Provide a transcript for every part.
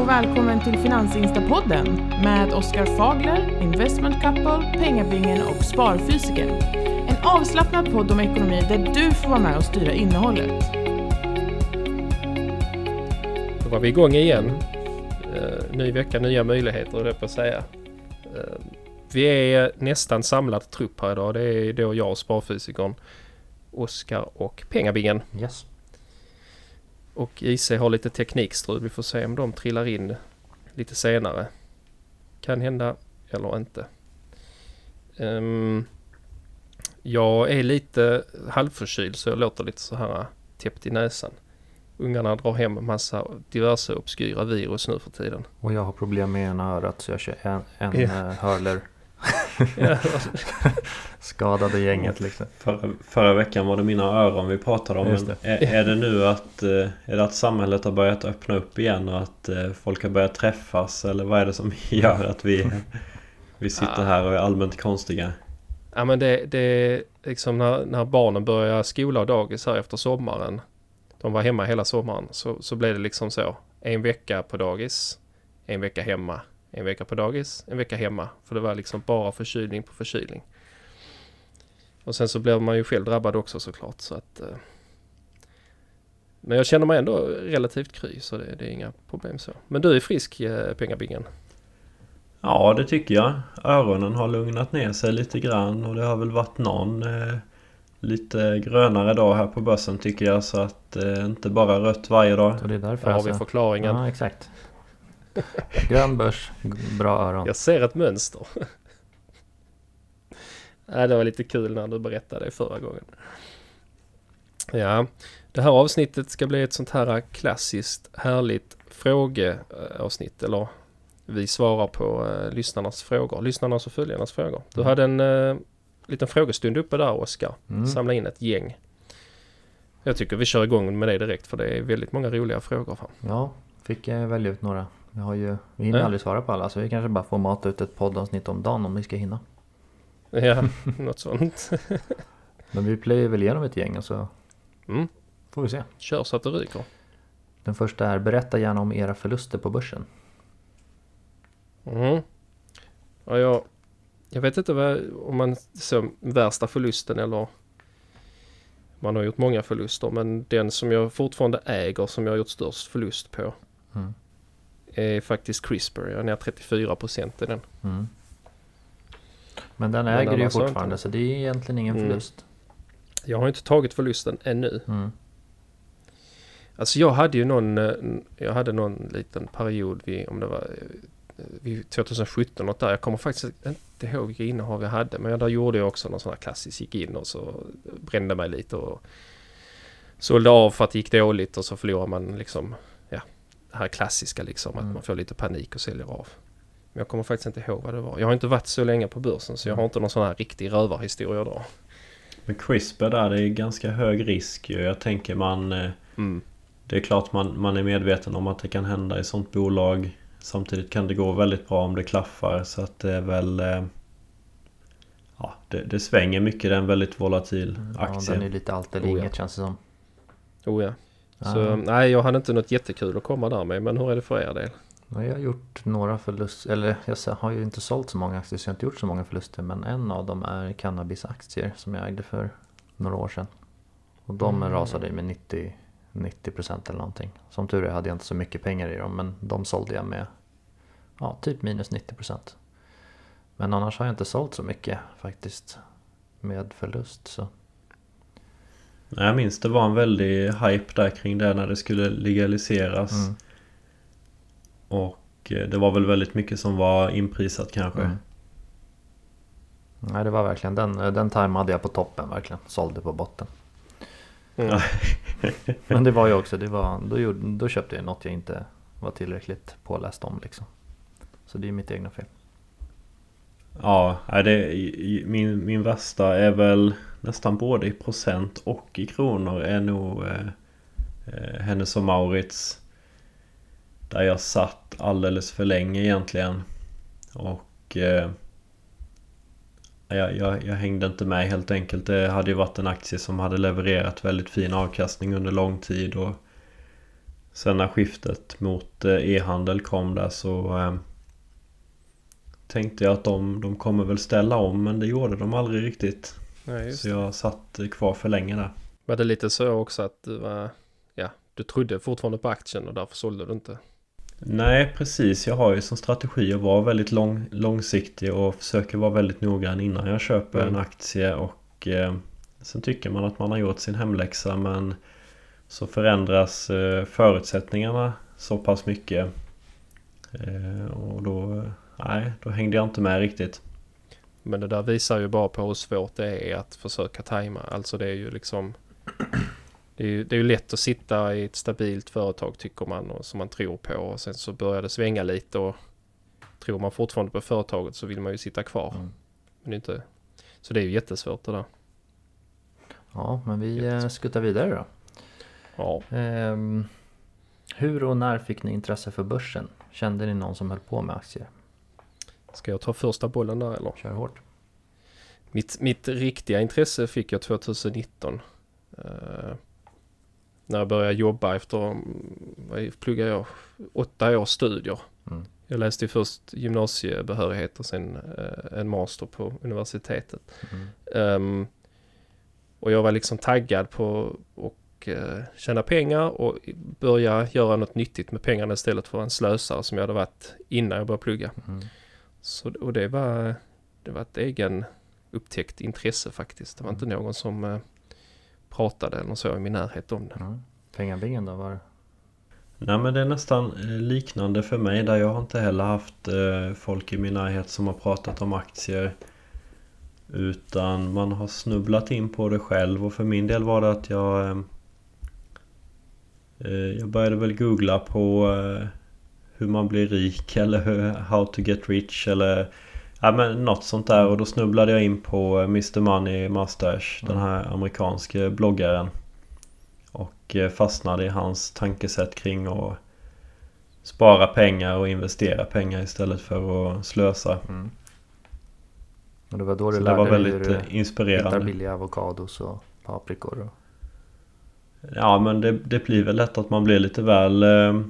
och välkommen till Finansinstapodden med Oskar Fagler, Investment Couple, Pengabingen och Sparfysiker. En avslappnad podd om ekonomi där du får vara med och styra innehållet. Då var vi igång igen. Uh, ny vecka, nya möjligheter, det på att säga. Uh, vi är nästan samlad trupp här idag. Det är då jag, Sparfysikern, Oskar och Pengabingen. Yes. Och IC har lite teknikstrul. Vi får se om de trillar in lite senare. Kan hända eller inte. Um, jag är lite halvförkyld så jag låter lite så här täppt i näsan. Ungarna drar hem massa diverse obskyra virus nu för tiden. Och jag har problem med ena örat så jag kör en, en ja. Eh, hörler Skadade gänget liksom. Förra, förra, veckan var det mina öron vi pratade om. Men är, är, det nu att, eh, är det att samhället har börjat öppna upp igen och att eh, folk har börjat träffas? Eller vad är det som gör att vi, vi sitter här och är allmänt konstiga? Ja men det, det liksom när, när barnen börjar skola och dagis här efter sommaren. De var hemma hela sommaren. Så, så blev det liksom så. En vecka på dagis. En vecka hemma en vecka på dagis, en vecka hemma. För det var liksom bara förkylning på förkylning. Och sen så blev man ju själv drabbad också såklart. Så att, eh. Men jag känner mig ändå relativt kry så det, det är inga problem så. Men du är frisk eh, Pengabingen? Ja det tycker jag. Öronen har lugnat ner sig lite grann och det har väl varit någon eh, lite grönare dag här på börsen tycker jag. Så att eh, inte bara rött varje dag. Och det är därför Där har vi förklaringen. Ja exakt. Grön börs, bra öron. Jag ser ett mönster. Nej, det var lite kul när du berättade det förra gången. Ja, det här avsnittet ska bli ett sånt här klassiskt härligt frågeavsnitt. Eller vi svarar på uh, lyssnarnas frågor. Lyssnarnas och följarnas frågor. Du mm. hade en uh, liten frågestund uppe där Oskar. Mm. Samla in ett gäng. Jag tycker vi kör igång med det direkt för det är väldigt många roliga frågor. Fram. Ja, fick jag välja ut några. Vi, har ju, vi hinner ja. aldrig svara på alla så vi kanske bara får mata ut ett poddavsnitt om dagen om vi ska hinna. Ja, något sånt. Men vi plöjer väl igenom ett gäng och så mm. får vi se. Kör så att det ryker. Den första är berätta gärna om era förluster på börsen. Mm. Ja, jag, jag vet inte vad, om man ser värsta förlusten eller man har gjort många förluster men den som jag fortfarande äger som jag har gjort störst förlust på. Mm är faktiskt CRISPR. Jag är ner 34 procent i den. Mm. Men den äger du ju fortfarande så det är egentligen ingen mm. förlust. Jag har inte tagit förlusten ännu. Mm. Alltså jag hade ju någon, eh, jag hade någon liten period vid, om det var eh, vid 2017 något där. Jag kommer faktiskt inte ihåg vilka innehav jag hade. Men där gjorde jag också någon sån här klassisk. Gick in och så brände mig lite och sålde av för att det gick dåligt och så förlorade man liksom det här klassiska liksom. Mm. Att man får lite panik och säljer av. Men jag kommer faktiskt inte ihåg vad det var. Jag har inte varit så länge på börsen så jag har inte någon sån här riktig rövarhistoria då. Men CRISPR där, det är ganska hög risk Jag tänker man... Eh, mm. Det är klart man, man är medveten om att det kan hända i sånt bolag. Samtidigt kan det gå väldigt bra om det klaffar så att det är väl... Eh, ja, det, det svänger mycket. Det är en väldigt volatil aktie. Ja, den är lite allt eller oh, inget ja. känns det som. Oh ja. Så nej, jag hade inte något jättekul att komma där med. Men hur är det för er del? Jag har gjort några förluster, eller jag har ju inte sålt så många aktier så jag har inte gjort så många förluster. Men en av dem är cannabisaktier som jag ägde för några år sedan. Och de mm. rasade med 90, 90% eller någonting. Som tur är hade jag inte så mycket pengar i dem men de sålde jag med ja, typ minus 90%. Men annars har jag inte sålt så mycket faktiskt med förlust. Så jag minns det var en väldig hype där kring det när det skulle legaliseras. Mm. Och eh, det var väl väldigt mycket som var inprisat kanske. Mm. Nej det var verkligen den, den tajmade jag på toppen verkligen. Sålde på botten. Mm. Men det var ju också, det var, då, gjorde, då köpte jag något jag inte var tillräckligt påläst om liksom. Så det är mitt egna fel. Ja, det, min, min värsta är väl nästan både i procent och i kronor är nog eh, eh, Hennes och Maurits. Där jag satt alldeles för länge egentligen. Och eh, jag, jag, jag, hängde inte med helt enkelt. Det hade ju varit en aktie som hade levererat väldigt fin avkastning under lång tid. Och sen när skiftet mot eh, e-handel kom där så eh, tänkte jag att de, de kommer väl ställa om men det gjorde de aldrig riktigt. Nej, så jag satt kvar för länge där. Var det lite så också att du var, ja, du trodde fortfarande på aktien och därför sålde du inte? Nej, precis. Jag har ju som strategi att vara väldigt lång, långsiktig och försöker vara väldigt noggrann innan jag köper mm. en aktie och eh, sen tycker man att man har gjort sin hemläxa men så förändras eh, förutsättningarna så pass mycket eh, och då, nej, då hängde jag inte med riktigt. Men det där visar ju bara på hur svårt det är att försöka tajma. Alltså det är ju liksom det är ju, det är ju lätt att sitta i ett stabilt företag tycker man och som man tror på och sen så börjar det svänga lite och tror man fortfarande på företaget så vill man ju sitta kvar. Mm. Men inte, så det är ju jättesvårt det där. Ja, men vi eh, skuttar vidare då. Ja. Um, hur och när fick ni intresse för börsen? Kände ni någon som höll på med aktier? Ska jag ta första bollen där eller? Kör hårt. Mitt, mitt riktiga intresse fick jag 2019. Uh, när jag började jobba efter, vad pluggade jag, åtta års studier. Mm. Jag läste först gymnasiebehörighet och sen uh, en master på universitetet. Mm. Um, och jag var liksom taggad på att uh, tjäna pengar och börja göra något nyttigt med pengarna istället för en slösare som jag hade varit innan jag började plugga. Mm. Så, och det var, det var ett egen upptäckt intresse faktiskt. Det var inte mm. någon som eh, pratade eller så i min närhet om det. Mm. Pengabingen då? Var Nej men det är nästan eh, liknande för mig där jag har inte heller haft eh, folk i min närhet som har pratat om aktier. Utan man har snubblat in på det själv och för min del var det att jag Jag började väl googla på hur man blir rik eller hur, how to get rich eller Ja men något sånt där och då snubblade jag in på Mr Money Mustache. Den här amerikanske bloggaren Och eh, fastnade i hans tankesätt kring att Spara pengar och investera pengar istället för att slösa mm. Och det var då du Så lärde det var väldigt dig hur du inspirerande hittar billiga avokados och paprikor och... Ja men det, det blir väl lätt att man blir lite väl eh, Eh,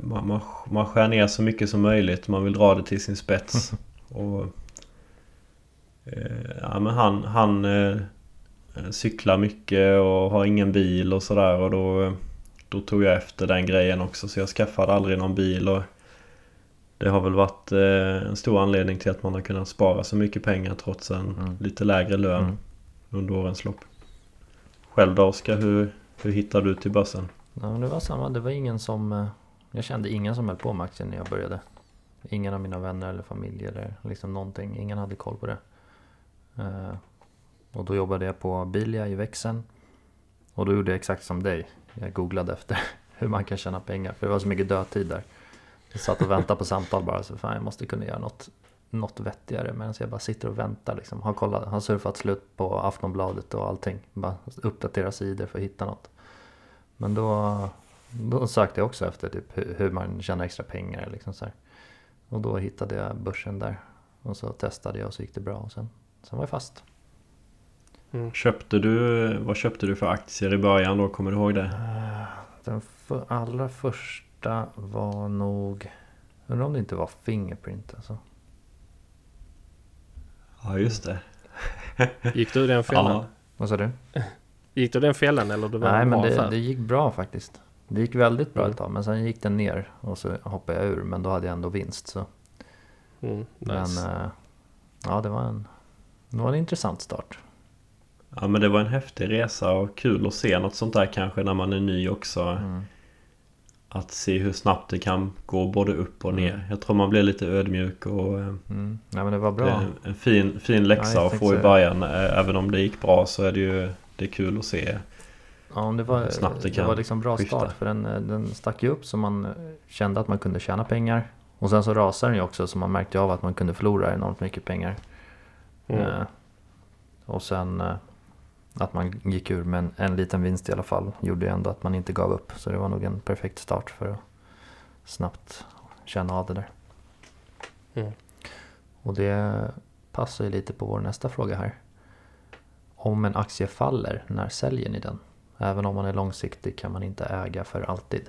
man, man, man skär ner så mycket som möjligt. Man vill dra det till sin spets. och, eh, ja, men han, han eh, cyklar mycket och har ingen bil och sådär. Och då, då tog jag efter den grejen också. Så jag skaffade aldrig någon bil. Och det har väl varit eh, en stor anledning till att man har kunnat spara så mycket pengar trots en mm. lite lägre lön mm. under årens lopp. Själv då Oskar, hur, hur hittade du till börsen? Ja, det var samma. Det var ingen som... Eh, jag kände ingen som höll på med aktien när jag började. Ingen av mina vänner eller familj eller liksom någonting. Ingen hade koll på det. Eh, och då jobbade jag på Bilia i växeln. Och då gjorde jag exakt som dig. Jag googlade efter hur man kan tjäna pengar. För det var så mycket dödtid där. Jag satt och väntade på samtal bara. Så fan jag måste kunna göra något, något vettigare. Medan jag bara sitter och väntar liksom. Har, kollat, har surfat slut på Aftonbladet och allting. Bara uppdatera sidor för att hitta något. Men då, då sökte jag också efter typ hur man tjänar extra pengar. Liksom så här. Och då hittade jag börsen där. Och så testade jag och så gick det bra. Och sen, sen var jag fast. Mm. Köpte du, vad köpte du för aktier i början då? Kommer du ihåg det? Eh, den för, allra första var nog... Undrar om det inte var Fingerprint alltså. Ja just det. Gick du den fällan? Ja. Vad sa du? Gick du den fällan eller det var Nej men det, det, gick bra faktiskt. Det gick väldigt bra mm. ett tag men sen gick den ner och så hoppade jag ur men då hade jag ändå vinst så. Mm, nice. Men äh, ja det var, en, det var en intressant start. Ja men det var en häftig resa och kul att se något sånt där kanske när man är ny också. Mm. Att se hur snabbt det kan gå både upp och ner. Mm. Jag tror man blir lite ödmjuk och... Eh, mm. Ja men det var bra. En fin, fin läxa ja, att få i början. Även om det gick bra så är det ju det är kul att se Ja, det var, snabbt det, det var liksom bra skifta. start för den, den stack ju upp så man kände att man kunde tjäna pengar. Och sen så rasade den ju också så man märkte av att man kunde förlora enormt mycket pengar. Mm. Eh, och sen eh, att man gick ur med en, en liten vinst i alla fall gjorde ju ändå att man inte gav upp. Så det var nog en perfekt start för att snabbt känna av det där. Mm. Och det passar ju lite på vår nästa fråga här. Om en aktie faller, när säljer ni den? Även om man är långsiktig kan man inte äga för alltid.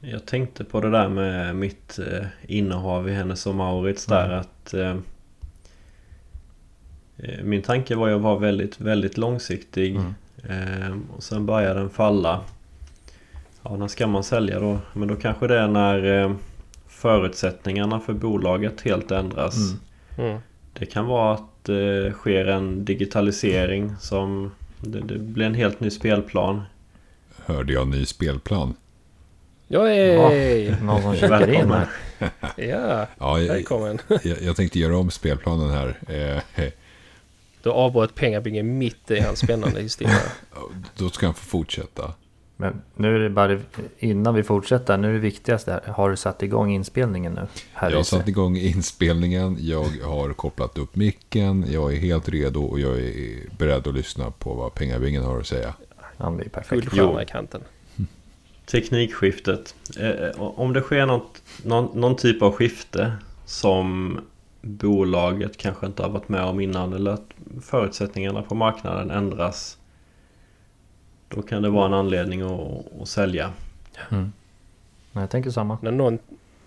Jag tänkte på det där med mitt eh, innehav i Hennes och Maurits där Mm. att eh, eh, Min tanke var ju att vara väldigt, väldigt långsiktig Mm. eh, Och sen börjar den falla Ja, när ska man sälja då? Men då kanske det är när eh, förutsättningarna för bolaget helt ändras Mm. Mm. Det kan vara att det sker en digitalisering som det, det blir en helt ny spelplan Hörde jag ny spelplan? Yay! Någon som kikar in här. Ja, Ja, jag, välkommen. jag, jag tänkte göra om spelplanen här. Eh, Du avbröt pengabingen mitt i hans spännande historia. då ska han få fortsätta. Men nu är det bara innan vi fortsätter. Nu är det viktigaste här. Har du satt igång inspelningen nu? Här Jag har satt igång inspelningen, jag har kopplat upp micken, jag är helt redo och jag är beredd att lyssna på vad Pengabingen har att säga. Det är perfekt. Guldstjärna i kanten. Teknikskiftet. Eh, Om det sker något, någon, någon typ av skifte som bolaget kanske inte har varit med om innan eller att förutsättningarna på marknaden ändras. Då kan det vara en anledning att, att sälja. Mm. Jag tänker samma. När någon,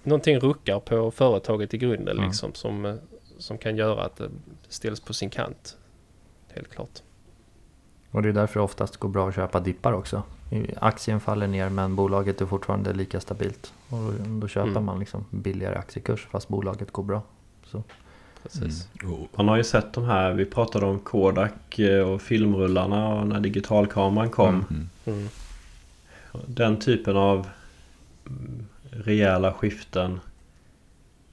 någonting ruckar på företaget i grunden Mm. liksom som, eh, som kan göra att det ställs på sin kant. Helt klart. Och det är därför det oftast går bra att köpa dippar också. Aktien faller ner men bolaget är fortfarande lika stabilt. Och då, då köper Mm. man liksom billigare aktiekurs fast bolaget går bra. Så. Precis. Mm. Man har ju sett de här, vi pratade om Kodak eh, och filmrullarna och när digitalkameran kom. mm. Mm. Den typen av mm, rejäla skiften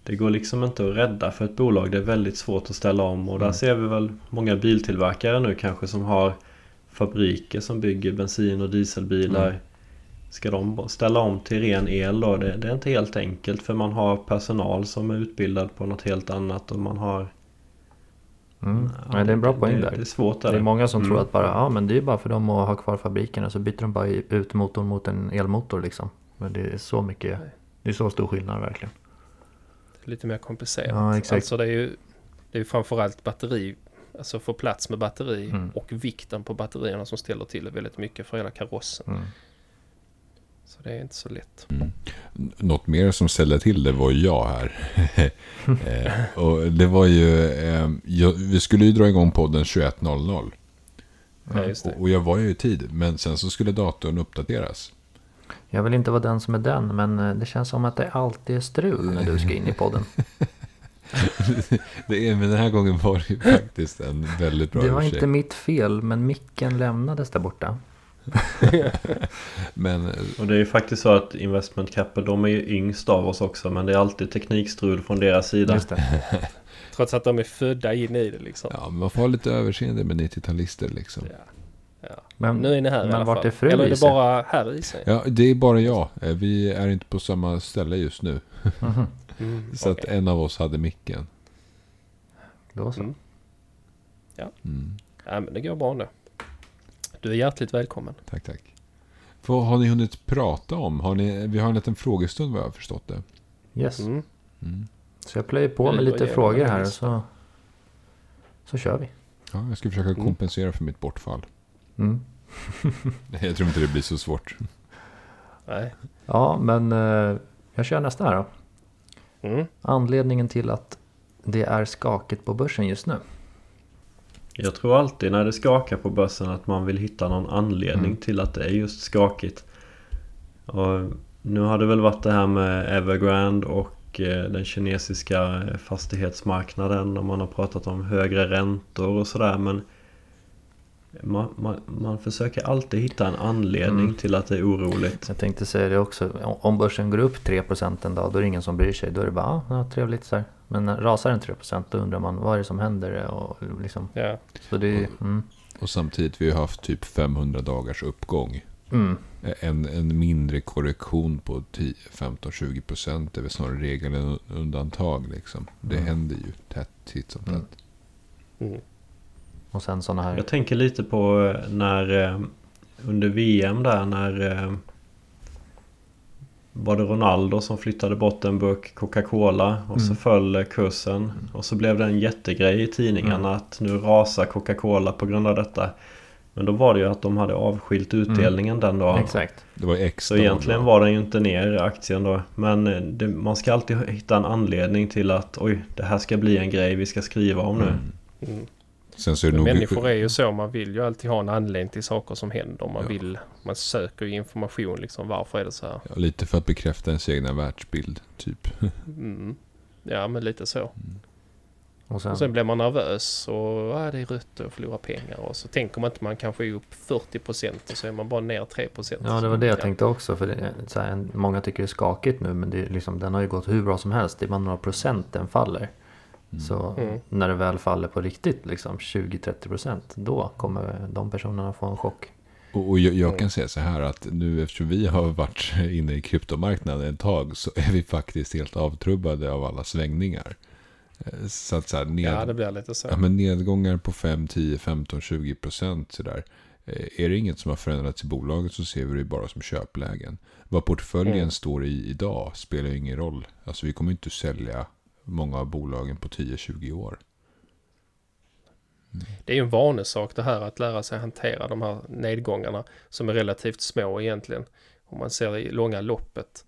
Det går liksom inte att rädda för ett bolag. Det är väldigt svårt att ställa om och där Mm. ser vi väl många biltillverkare nu kanske som har fabriker som bygger bensin och dieselbilar. Ska de ställa om till ren el då? Det, det är inte helt enkelt för man har personal som är utbildad på något helt annat och man har... Mm. Ja, det är en bra det- poäng det, där. Det är svårt Det där. är många som Mm. tror att bara, ja men det är bara för dem att ha kvar fabrikerna så byter de bara ut motorn mot en elmotor liksom. Men det är så mycket, det är så stor skillnad verkligen. Lite mer komplicerat. Ja, exakt. Alltså det är ju det är framförallt batteri. Alltså få plats med batteri Mm. och vikten på batterierna som ställer till det väldigt mycket för hela karossen. Mm. Så det är inte så lätt. Mm. Något mer som ställde till det var ju jag här. eh, och det var ju, eh, jag, vi skulle ju dra igång podden 21.00. Ja, just det. Och, och jag var ju i tid, men sen så skulle datorn uppdateras. Jag vill inte vara den som är den men eh, det känns som att det alltid är strul när du ska in i podden. det är, men den här gången var det ju faktiskt en väldigt bra Det var ursäkt. inte mitt fel men micken lämnades där borta. Men eh, Och det är ju faktiskt så att Investment Capital, de är ju yngst av oss också men det är alltid teknikstrul från deras sida. Just det. Trots att de är födda in i det liksom. ja, man får ha lite överseende med 90-talister liksom. Ja. Ja. Men, Nu är ni här i men alla vart fall. är fru Eller är det bara här i sig? Ja, det är bara jag. Eh, Vi är inte på samma ställe just nu. Mhm. Mm, Så att okej. en av oss hade micken. Då så. Mm. Mm, Ja, men det går bra nu. Du är hjärtligt välkommen. tack, tack. Vad har ni hunnit prata om? Har ni, vi har en liten frågestund vad jag har förstått det. Yes. Mm. Mm. Så jag plöjer på med lite frågor här och så, så kör vi. Ja, jag ska försöka Mm. kompensera för mitt bortfall. Mm. Jag tror inte det blir så svårt. Nej. Ja men eh, jag kör nästa här då. Mm. Anledningen till att det är skakigt på börsen just nu. Jag tror alltid när det skakar på börsen att man vill hitta någon anledning Mm. till att det är just skakigt. Och nu har det väl varit det här med Evergrande och eh, den kinesiska fastighetsmarknaden och man har pratat om högre räntor och sådär men man, man, man försöker alltid hitta en anledning Mm. till att det är oroligt. Jag tänkte säga det också. Om börsen går upp 3% en dag då är det ingen som bryr sig. Då är det bara ah, ja, trevligt så här. Men när rasar den 3% då undrar man vad är det som händer? Och liksom, Ja. så det är, mm, Och samtidigt vi har haft typ 500 dagars uppgång. mm, En, en mindre korrektion på 10, 15-20 procent är väl snarare regel än undantag. Liksom. Det Mm. händer ju tätt titt som tätt. Mm. Mm. och sen sådana här. Jag tänker lite på eh, när eh, under VM där när eh, var det Ronaldo som flyttade bort en burk Coca-Cola och så Mm. föll kursen och så blev det en jättegrej i tidningarna Mm. att nu rasar Coca-Cola på grund av detta. Men då var det ju att de hade avskilt utdelningen den dagen. Exakt. Det var X Så egentligen var den ju inte ner aktien då. Men det, man ska alltid hitta en anledning till att oj, det här ska bli en grej vi ska skriva om nu. Mm. Sen så är det Men nog... människor är ju så. Man vill ju alltid ha en anledning till saker som händer. Man Ja. vill... Man söker ju information liksom. Varför är det så här? Ja, lite för att bekräfta ens egna världsbild, typ. Mm. Ja, men lite så. Och sen, Och sen blir man nervös och ja, det är rött och förlorar pengar. Och så tänker man inte man kanske är upp 40 procent och så är man bara ner 3 procent. ja, det var det jag tänkte också. För det, är så här, många tycker det är skakigt nu, men det är liksom, den har ju gått hur bra som helst. Det är bara några procent den faller. Så Mm. när det väl faller på riktigt, liksom 20-30 procent, då kommer de personerna få en chock. Och, och jag, jag Mm. kan säga så här att nu eftersom vi har varit inne i kryptomarknaden ett tag så är vi faktiskt helt avtrubbade av alla svängningar. Eh, Så att så här, ned, Ja, ja, det blir lite så. men nedgångar på 5, 10, 15, 20 procent sådär. Eh, Är det inget som har förändrats i bolaget så ser vi det bara som köplägen. Vad portföljen Mm. står i idag spelar ju ingen roll. Alltså vi kommer inte sälja många av bolagen på 10-20 år. Det är ju en vanesak det här att lära sig hantera de här nedgångarna som är relativt små egentligen. Om man ser det i långa loppet.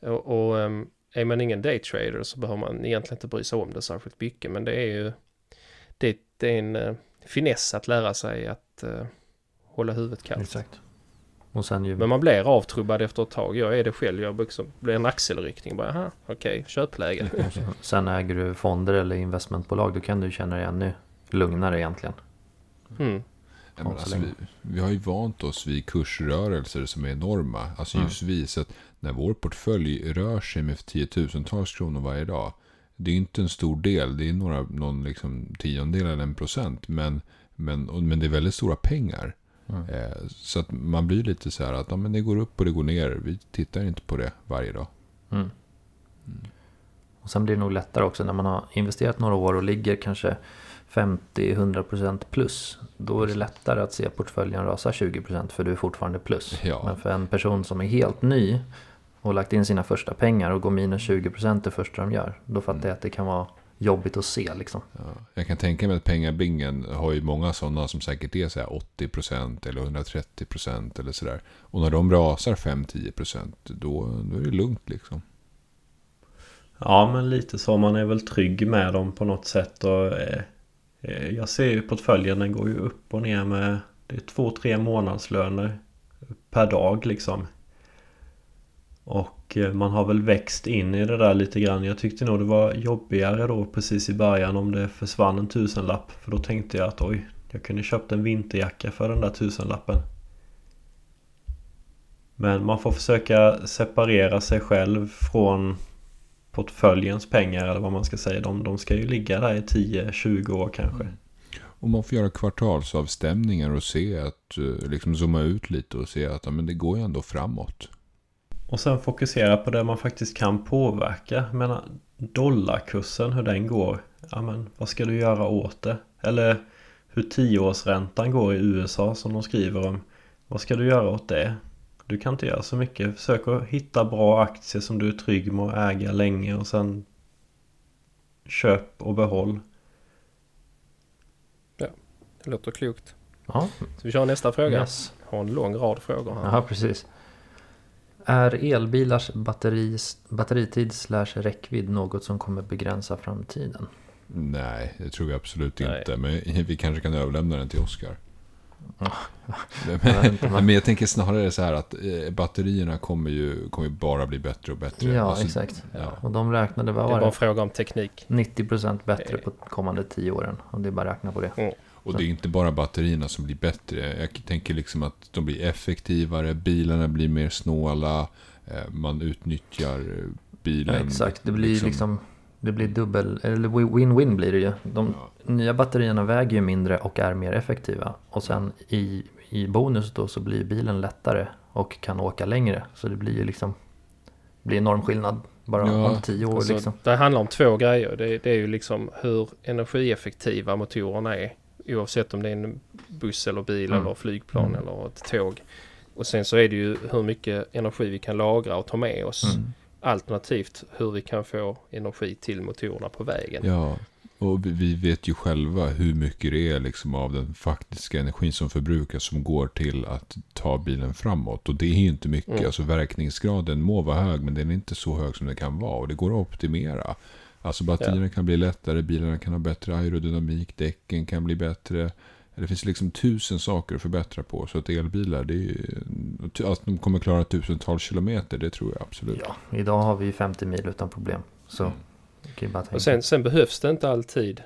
Och, och ehm, är man ingen daytrader så behöver man egentligen inte bry sig om det särskilt mycket. Men det är ju det, det är en uh, finess att lära sig att eh, hålla huvudet kallt. Exakt. Och sen ju... Men man blir avtrubbad efter ett tag. Jag är det själv. Jag också blir en axelryckning. Bara, aha, okej, köpläge. Sen äger du fonder eller investmentbolag, då kan du känna dig ännu lugnare egentligen. Mm. Ja, men alltså, vi, vi har ju vant oss vid kursrörelser som är enorma. Alltså Mm. just vi. Så att när vår portfölj rör sig med tiotusentals kronor varje dag. Det är inte en stor del. Det är några, någon liksom tiondel eller en procent. Men, men, men det är väldigt stora pengar. Mm. Eh, så att man blir lite så här att ja, men det går upp och det går ner. Vi tittar inte på det varje dag. Mm. Och sen blir det nog lättare också när man har investerat några år och ligger kanske 50-100% plus. Då är det lättare att se portföljen rasa 20% för du är fortfarande plus. Ja. Men för en person som är helt ny och lagt in sina första pengar och går minus 20% det första de gör. Då fattar jag att det kan vara jobbigt att se liksom. Ja, jag kan tänka mig att pengabingen har ju många sådana som säkert är så här 80% eller 130% eller sådär. Och när de rasar 5-10% då, då är det lugnt liksom. Ja men lite så. Man är väl trygg med dem på något sätt. Och, eh, eh, jag ser ju portföljen den går ju upp och ner med det är två, tre månadslöner per dag liksom. Och eh, man har väl växt in i det där lite grann. Jag tyckte nog det var jobbigare då precis i början om det försvann en tusenlapp. För då tänkte jag att oj, jag kunde köpt en vinterjacka för den där tusenlappen. Men man får försöka separera sig själv från portföljens pengar eller vad man ska säga. De, de ska ju ligga där i 10-20 år kanske. Mm. Och man får göra kvartalsavstämningar och se att, eh, liksom zooma ut lite och se att ja, men det går ju ändå framåt. Och sen fokusera på det man faktiskt kan påverka. Jag menar dollarkursen, hur den går. Ja men vad ska du göra åt det? Eller hur tioårsräntan går i USA som de skriver om. Vad ska du göra åt det? Du kan inte göra så mycket. Försök att hitta bra aktier som du är trygg med att äga länge och sen köp och behåll. Det låter klokt. Ja, Så vi kör nästa fråga. yes. Har en lång rad frågor här. Ja, precis. Är elbilars batteris, batteritid slash räckvidd något som kommer begränsa framtiden? Nej, det tror vi absolut Nej. inte. Men vi kanske kan överlämna den till Oskar. Men, Jag men- men jag tänker snarare så här att eh, batterierna kommer ju, kommer ju bara bli bättre och bättre. Ja, Alltså, exakt. Ja. Och de räknade, Det vad var bara en det? fråga om teknik. 90% bättre på kommande 10 åren. Och det är bara att räkna på det. Och det är inte bara batterierna som blir bättre. Jag tänker liksom att de blir effektivare, bilarna blir mer snåla, eh, man utnyttjar eh, Ja, bilen. exakt, det blir liksom, det blir dubbel, eller win-win blir det ju. De Ja. nya batterierna väger ju mindre och är mer effektiva. Och sen i, i bonus då så blir bilen lättare och kan åka längre. Så det blir ju liksom, det blir enorm skillnad bara Ja, om 10 år Alltså, liksom. Det handlar om två grejer. Det, det är ju liksom hur energieffektiva motorerna är. Oavsett om det är en buss eller bil Mm. eller flygplan Mm. eller ett tåg. Och sen så är det ju hur mycket energi vi kan lagra och ta med oss. Mm. Alternativt hur vi kan få energi till motorerna på vägen. Ja, Och vi- vet ju själva hur mycket det är liksom av den faktiska energin som förbrukas som går till att ta bilen framåt. Och det är ju inte mycket. Mm. Alltså verkningsgraden må vara hög men den är inte så hög som den kan vara. Och det går att optimera. Alltså batterierna kan bli lättare, bilarna kan ha bättre aerodynamik, däcken kan bli bättre. Det finns liksom tusen saker att förbättra på. Så att elbilar, det är ju, att de kommer klara tusentals kilometer, det tror jag absolut. Ja, idag har vi ju 50 mil utan problem. Så Mm. Och sen, sen behövs det inte alltid.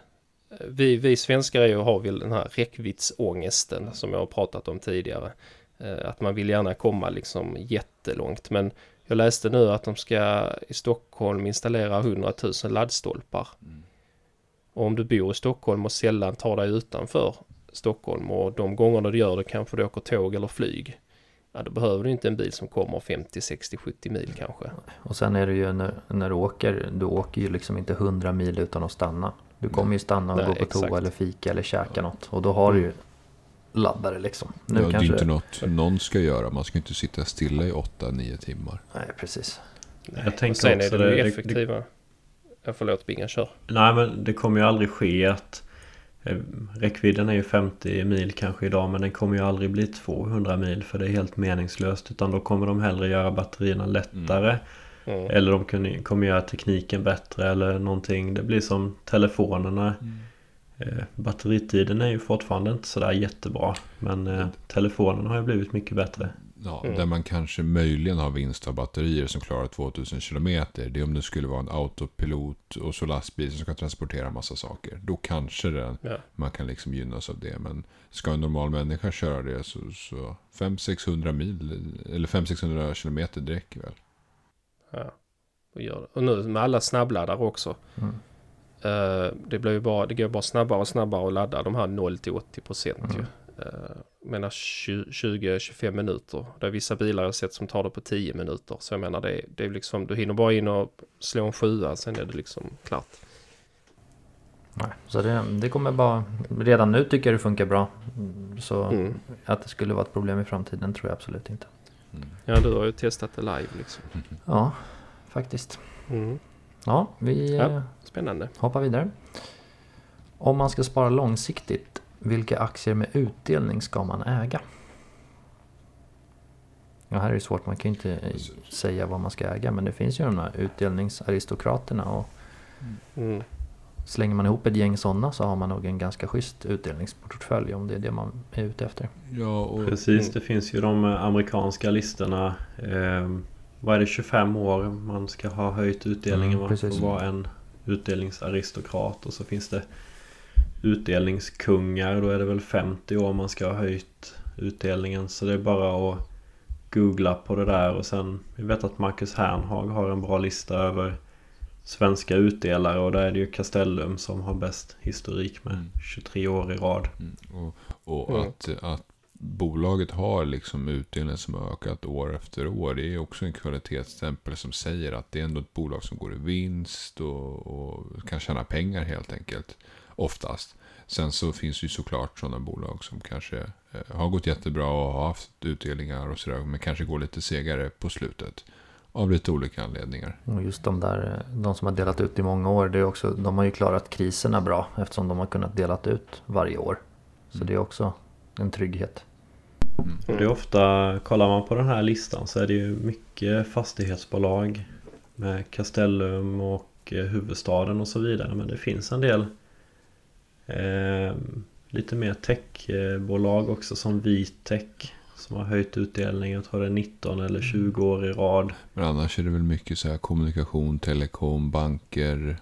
Vi, vi svenskar är ju, har väl den här räckviddsångesten som jag har pratat om tidigare. Eh, Att man vill gärna komma liksom jättelångt. Men jag läste nu att de ska i Stockholm installera 100 000 laddstolpar. Och om du bor i Stockholm och sällan tar dig utanför Stockholm och de gångerna du gör det kanske du åker tåg eller flyg. Ja, då behöver du inte en bil som kommer 50, 60, 70 mil kanske. Och sen är det ju när, när du åker, du åker ju liksom inte 100 mil utan att stanna. Du kommer ju stanna och Nej, gå på exakt. toa eller fika eller käka något. Och då har du ju laddare liksom. Nu ja, Det är kanske... inte något någon ska göra. Man ska inte sitta stilla i 8-9 timmar. Nej, precis. Jag Och tänker sen är också det, det- det- det- effektiva. Ja, förlåt, Binga, kör. Nej men det kommer ju aldrig ske att eh, Räckvidden är ju 50 mil kanske idag men den kommer ju aldrig bli 200 mil för det är helt meningslöst utan då kommer de hellre göra batterierna lättare Mm. eller de kommer göra tekniken bättre eller någonting. Det blir som telefonerna. Eh, batteritiden är ju fortfarande inte sådär jättebra men eh, telefonen har ju blivit mycket bättre. Ja, Mm. Där man kanske möjligen har vinst av batterier som klarar 2000 kilometer. Det är om det skulle vara en autopilot och så lastbil som ska transportera massa saker. Då kanske det, Ja. man kan liksom gynnas av det. Men ska en normal människa köra det så, så 500-600 mil eller 500-600 kilometer det räcker väl. Ja, och, gör det. och nu med alla snabbladdare också. Mm. Eh, det, blir ju bara, det går bara snabbare och snabbare att ladda de här 0 till 80 procent Mm. ju. Uh, menar 20-25 minuter. Det är vissa bilar jag har sett som tar det på 10 minuter. Så jag menar det, det är liksom, du hinner bara in och slå en sjua sen är det liksom klart. Nej, så det, det kommer bara... Redan nu tycker jag det funkar bra. Mm, Så Mm. att det skulle vara ett problem i framtiden tror jag absolut inte. Ja, du har ju testat det live liksom. Ja, faktiskt. Mm. Ja, vi Ja. eh, Spännande. hoppar vidare. Om man ska spara långsiktigt, vilka aktier med utdelning ska man äga? Ja, här är det svårt, man kan ju inte eh, säga vad man ska äga, men det finns ju de här utdelningsaristokraterna och Mm. slänger man ihop ett gäng sådana så har man nog en ganska schysst utdelningsportfölj om det är det man är ute efter. Ja, och Precis, Mm. det finns ju de amerikanska listorna. Eh, vad är det, 25 år man ska ha höjt utdelningen Mm. För att vara en utdelningsaristokrat. Och så finns det utdelningskungar. Då är det väl 50 år man ska ha höjt utdelningen. Så det är bara att googla på det där. Och sen, vi vet att Marcus Hernhag har en bra lista över svenska utdelare. Och där är det ju Castellum som har bäst historik med Mm. 23 år i rad. Mm, Och, och Mm. att, att bolaget har liksom utdelning som har ökat år efter år. Det är också en kvalitetsstämpel som säger att det är ändå ett bolag som går i vinst och, och kan tjäna pengar helt enkelt. Oftast. Sen så finns det ju såklart sådana bolag som kanske eh, har gått jättebra och har haft utdelningar och sådär. Men kanske går lite segare på slutet. Av lite olika anledningar. Just de där, eh, de som har delat ut i många år, det är också, de har ju klarat kriserna bra eftersom de har kunnat delat ut varje år. Så det är också en trygghet. Och det är ofta, kollar man på den här listan så är det ju mycket fastighetsbolag med Castellum och eh, huvudstaden och så vidare. Men det finns en del eh, lite mer techbolag också som Vitech som har höjt utdelningen. Jag tror det är 19 eller 20 år i rad. Men annars är det väl mycket så här kommunikation, telekom, banker.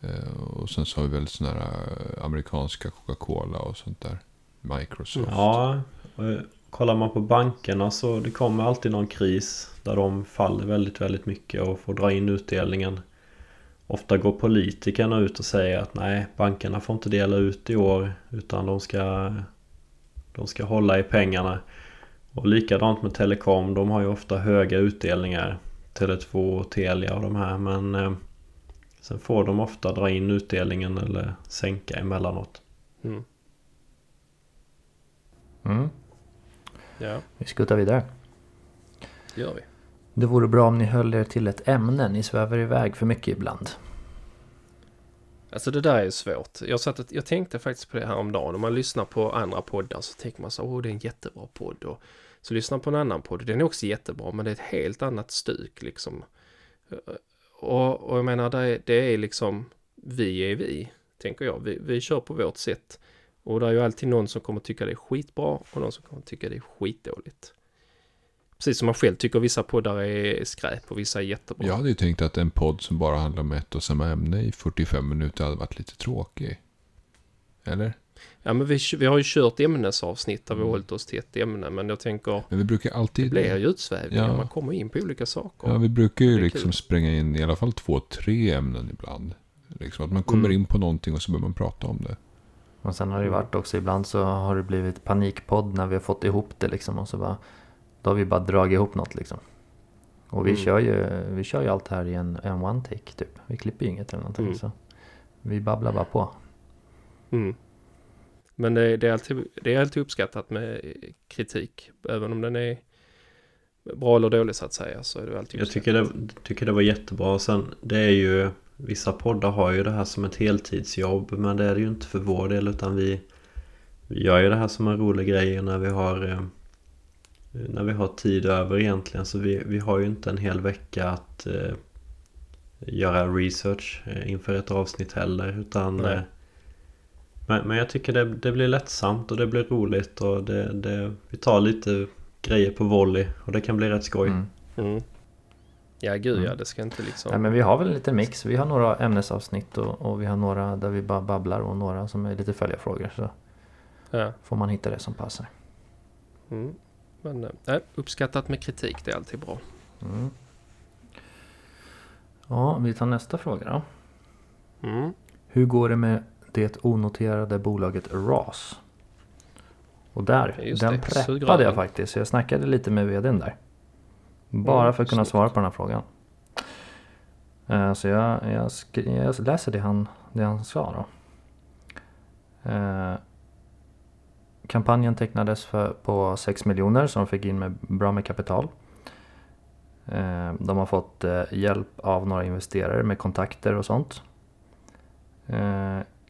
Eh, och sen så har vi väl sådana här eh, amerikanska Coca-Cola och sånt där. Microsoft. Ja, och eh, kollar man på bankerna så det kommer alltid någon kris där de faller väldigt, väldigt mycket och får dra in utdelningen. Ofta går politikerna ut och säger att nej, bankerna får inte dela ut i år utan de ska, de ska hålla i pengarna. Och likadant med telekom, de har ju ofta höga utdelningar. Tele2 och Telia och de här men eh, sen får de ofta dra in utdelningen eller sänka emellanåt. Mm. Mm. Ja, Vi skuttar vidare. det gör vi. Det vore bra om ni höll er till ett ämne. Ni svävar iväg för mycket ibland. Alltså det där är svårt. Jag, satt, jag tänkte faktiskt på det här om dagen. Om man lyssnar på andra poddar så tänker man så åh det är en jättebra podd. Och så lyssnar man på en annan podd. Den är också jättebra men det är ett helt annat stuk liksom. Och, och jag menar det är, det är liksom vi är vi, tänker jag. Vi, vi kör på vårt sätt. Och det är ju alltid någon som kommer tycka det är skitbra och någon som kommer tycka det är skitdåligt. Precis som man själv tycker vissa poddar är skräp och vissa är jättebra. Jag hade ju tänkt att en podd som bara handlar om ett och samma ämne i 45 minuter hade varit lite tråkig. Eller? Ja men vi, vi har ju kört ämnesavsnitt där vi Mm. hållit oss till ett ämne men jag tänker Men vi brukar det alltid... blir ju utsvävningar, Ja. man kommer in på olika saker. Ja, vi brukar ju Det liksom kul. spränga in i alla fall två, tre ämnen ibland. Liksom att man kommer Mm. in på någonting och så börjar man prata om det. Och sen har det ju varit också ibland så har det blivit panikpodd när vi har fått ihop det liksom och så bara Då har vi bara dragit ihop något liksom. Och vi Mm. kör ju, vi kör ju allt här i en, en one take typ. Vi klipper ju inget eller någonting Mm. så. Vi babblar bara på. Mm. Men det, det, är alltid, det är alltid uppskattat med kritik. Även om den är bra eller dålig så att säga så är det alltid Jag tycker det, uppskattat. tycker det var jättebra. Sen det är ju Vissa poddar har ju det här som ett heltidsjobb Men det är det ju inte för vår del utan vi Vi gör ju det här som en rolig grej när vi har eh, När vi har tid över egentligen så vi, vi har ju inte en hel vecka att eh, Göra research eh, inför ett avsnitt heller utan eh, men, men jag tycker det, det blir lättsamt och det blir roligt och det, det, vi tar lite grejer på volley och det kan bli rätt skoj. Mm. Mm. Ja gud ja, Mm. det ska inte liksom... Nej men vi har väl en liten mix. Vi har några ämnesavsnitt och, och vi har några där vi bara babblar och några som är lite följarfrågor. Så Ja. får man hitta det som passar. Mm. Men nej, uppskattat med kritik, det är alltid bra. Mm. Ja, vi tar nästa fråga då. Mm. Hur går det med det onoterade bolaget RAS? Och där, Just den det, preppade sugrören. jag faktiskt. Så jag snackade lite med vdn där. Bara för att kunna svara på den här frågan. Eh, Så jag, jag, jag läser det han, det han sa då. Eh, Kampanjen tecknades för, på 6 miljoner som de fick in med bra med kapital. Eh, De har fått hjälp av några investerare med kontakter och sånt.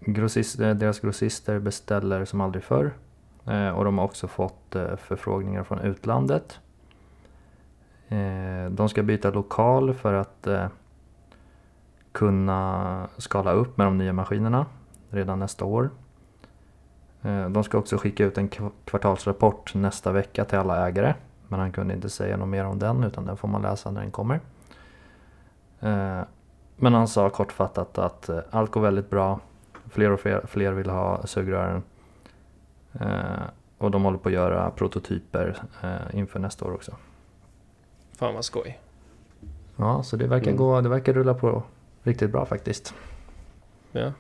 Grossist, deras grossister beställer som aldrig förr. Och de har också fått förfrågningar från utlandet. Eh, de ska byta lokal för att eh, kunna skala upp med de nya maskinerna redan nästa år. Eh, de ska också skicka ut en kvartalsrapport nästa vecka till alla ägare. Men han kunde inte säga något mer om den utan den får man läsa när den kommer. Eh, men han sa kortfattat att eh, allt går väldigt bra. Fler och fler, fler vill ha sugrören. Eh, och de håller på att göra prototyper eh, inför nästa år också. Fan vad skoj. Ja, så det verkar, Mm. gå, det verkar rulla på riktigt bra faktiskt. Ja.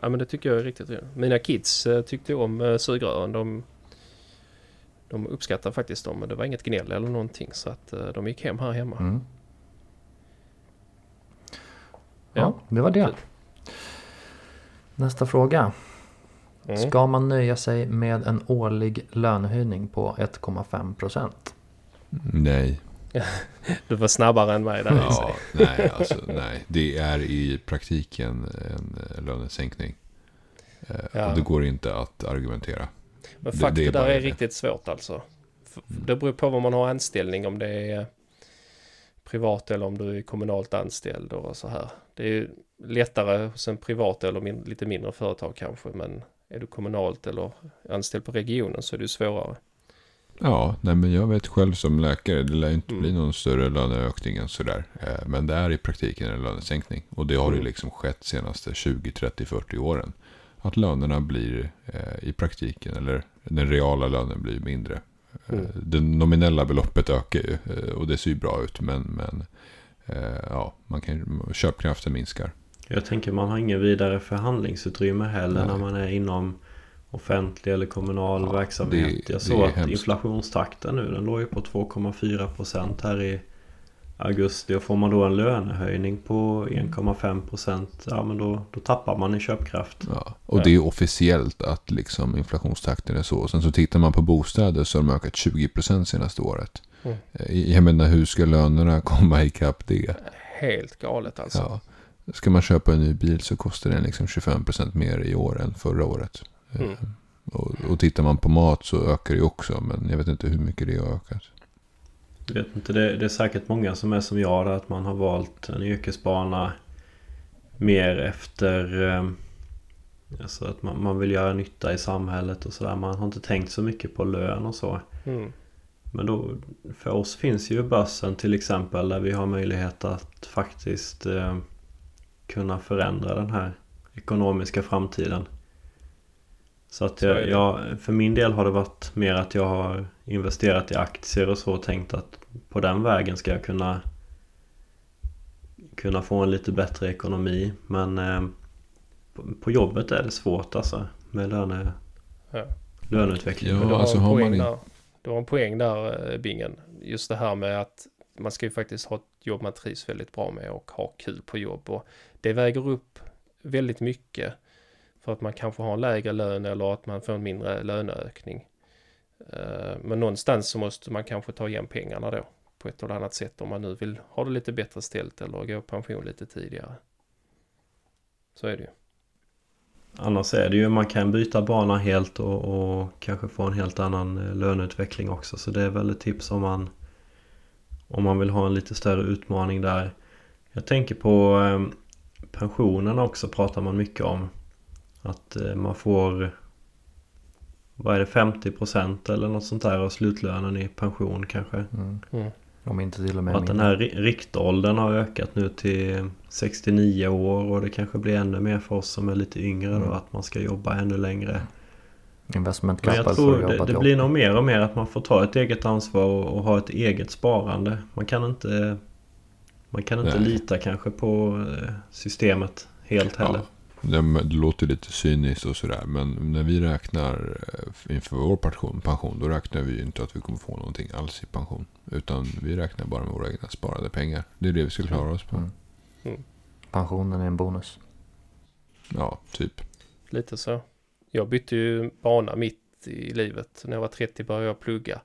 ja, men det tycker jag är riktigt roligt. Mina kids eh, tyckte om eh, sugrören. De, de uppskattar faktiskt dem. Men det var inget gnäll eller någonting. Så att eh, de gick hem här hemma. Mm. Ja. Ja, det var det. Nästa fråga. Mm. Ska man nöja sig med en årlig lönehöjning på 1,5 procent? Nej. Du var snabbare än mig där. Ja, nej, alltså, nej. Det är i praktiken en eh, lönesänkning. Eh, Ja. Och det går inte att argumentera. Men Det- fuck, det det, är där är det. riktigt svårt alltså. F- Det beror på vad man har anställning, om det är privat eller om du är kommunalt anställd och så här. Det är lättare hos en privat eller min, lite mindre företag kanske, men är du kommunalt eller anställd på regionen så är det svårare. Ja, nej men jag vet själv som läkare, det lär inte Mm. bli någon större löneökning än sådär. Eh, Men det är i praktiken en lönesänkning. Och det har ju Mm. liksom skett senaste 20, 30, 40 åren. Att lönerna blir eh, i praktiken, eller den reala lönen blir mindre. Eh, Mm. Det nominella beloppet ökar ju och det ser ju bra ut. Men, men eh, ja, man kan, köpkraften minskar. Jag tänker man har ingen vidare förhandlingsutrymme heller Nej. när man är inom offentlig eller kommunal Ja, verksamhet. det- jag såg att hemskt. inflationstakten nu den låg ju på 2,4% här i augusti och får man då en lönehöjning på 1,5% ja men då, då tappar man i köpkraft. Ja, och det är officiellt att liksom inflationstakten är så. Sen så tittar man på bostäder så har de ökat 20% senaste året. Mm. Eh, Jag menar hur ska lönerna komma ikapp det? Helt galet alltså. Ja. Ska man köpa en ny bil så kostar den liksom 25% mer i år än förra året. Mm. Eh, Och, och tittar man på mat så ökar det också. Men jag vet inte hur mycket det har ökat. Jag vet inte, det, det är säkert många som är som jag där, att man har valt en yrkesbana mer efter eh, alltså att man, man vill göra nytta i samhället och sådär. Man har inte tänkt så mycket på lön och så. Mm. Men då, för oss finns ju börsen till exempel där vi har möjlighet att faktiskt eh, kunna förändra den här ekonomiska framtiden. Så att jag, jag, för min del har det varit mer att jag har investerat i aktier och så och tänkt att på den vägen ska jag kunna kunna få en lite bättre ekonomi. Men eh, på, på jobbet är det svårt alltså med löne, Ja. löneutveckling. Ja, Men du har alltså har man där. Du har en poäng där, eh, Bingen. Just det här med att man ska ju faktiskt ha ett jobb man trivs väldigt bra med och ha kul på jobb. Och det väger upp väldigt mycket för att man kanske har en lägre lön eller att man får en mindre löneökning. Eh, men någonstans så måste man kanske ta igen pengarna då på ett eller annat sätt om man nu vill ha det lite bättre ställt eller gå i pension lite tidigare. Så är det ju. Annars är det ju, man kan byta bana helt och, och kanske få en helt annan eh, löneutveckling också. Så det är väl ett tips om man om man vill ha en lite större utmaning där. Jag tänker på eh, pensionerna pensionen också pratar man mycket om. Att eh, man får vad är det 50% eller något sånt där av slutlönen i pension kanske. Mm. Mm. Om inte till och med Och att den här ri- riktåldern har ökat nu till 69 år och det kanske blir ännu mer för oss som är lite yngre då Mm. att man ska jobba ännu längre. investment Men jag tror det, det blir nog mer och mer att man får ta ett eget ansvar och, och ha ett eget sparande. Man kan inte Man kan inte Nej. lita kanske på eh, systemet helt heller. Ja, det, låter lite cyniskt och sådär. Men när vi räknar eh, inför vår pension, pension. Då räknar vi inte att vi kommer få någonting alls i pension. Utan vi räknar bara med våra egna sparade pengar. Det är det vi ska klara oss på. Mm. Pensionen är en bonus. Ja, typ. Lite så. Jag bytte ju bana mitt i livet. När jag var 30 började jag plugga.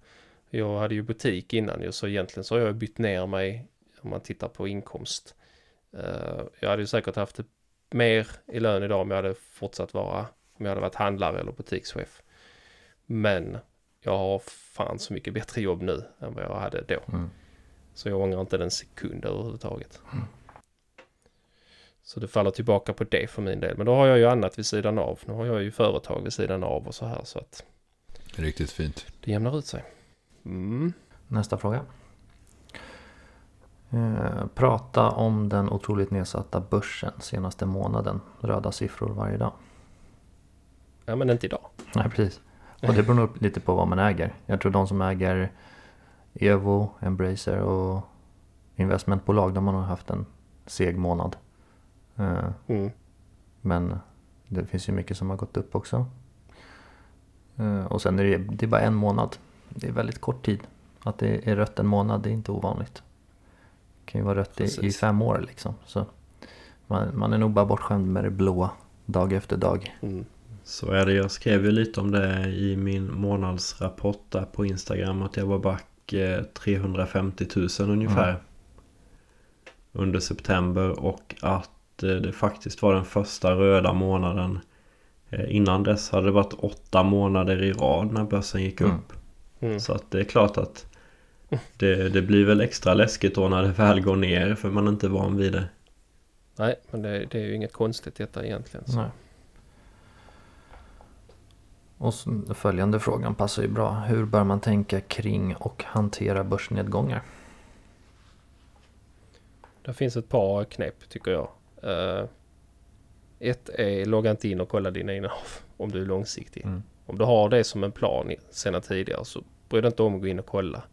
Jag hade ju butik innan ju, så egentligen så har jag bytt ner mig om man tittar på inkomst. Eh, jag hade ju säkert haft mer i lön idag om jag hade fortsatt vara, om jag hade varit handlare eller butikschef. Men jag har fan så mycket bättre jobb nu än vad jag hade då. Mm. Så jag ångrar inte en sekund överhuvudtaget. Så det faller tillbaka på det för min del. Men då har jag ju annat vid sidan av. Nu har jag ju företag vid sidan av och så här så att Riktigt fint. det jämnar ut sig. Mm. Nästa fråga. Eh, prata om den otroligt nedsatta börsen senaste månaden. Röda siffror varje dag. Ja men inte idag. Nej, precis. Och det beror nog lite på vad man äger. Jag tror de som äger Evo, Embracer och investmentbolag, de har nog haft en seg månad. Eh, Mm. Men det finns ju mycket som har gått upp också. Eh, Och sen är det, det är bara en månad. Det är väldigt kort tid. Att det är rött en månad, det är inte ovanligt. Kan ju vara rött i, i fem år liksom. Så man, man är nog bara bortskämd med det blåa dag efter dag. Mm. Så är det. Jag skrev ju lite om det i min månadsrapport där på Instagram. Att jag var back eh, 350 000 ungefär. Mm. Under september och att eh, det faktiskt var den första röda månaden. Eh, Innan dess hade det varit åtta månader i rad när börsen gick Mm. upp. Mm. Så att det är klart att det, det blir väl extra läskigt då när det väl går ner för man är inte van vid det. Nej men det, det är ju inget konstigt detta egentligen. Så. Nej. Och så, följande frågan passar ju bra. Hur bör man tänka kring och hantera börsnedgångar? Det finns ett par knep tycker jag. Eh, ett är logga inte in och kolla dina innehav om du är långsiktig. Mm. Om du har det som en plan i- sedan tidigare så bry dig inte om att gå in och kolla.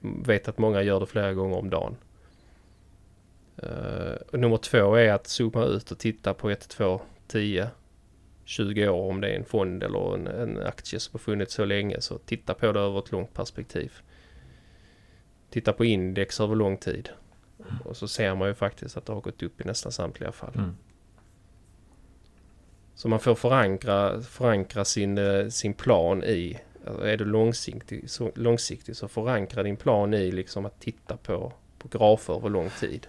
Vet att många gör det flera gånger om dagen. Och nummer två är att zooma ut och titta på 1, 2, 10, 20 år om det är en fond eller en, en aktie som har funnits så länge. Så titta på det över ett långt perspektiv. Titta på index över lång tid. Och så ser man ju faktiskt att det har gått upp i nästan samtliga fall. Mm. Så man får förankra, förankra sin, eh, sin plan i, är du långsiktig så, långsiktig så förankra din plan i liksom att titta på, på grafer över lång tid.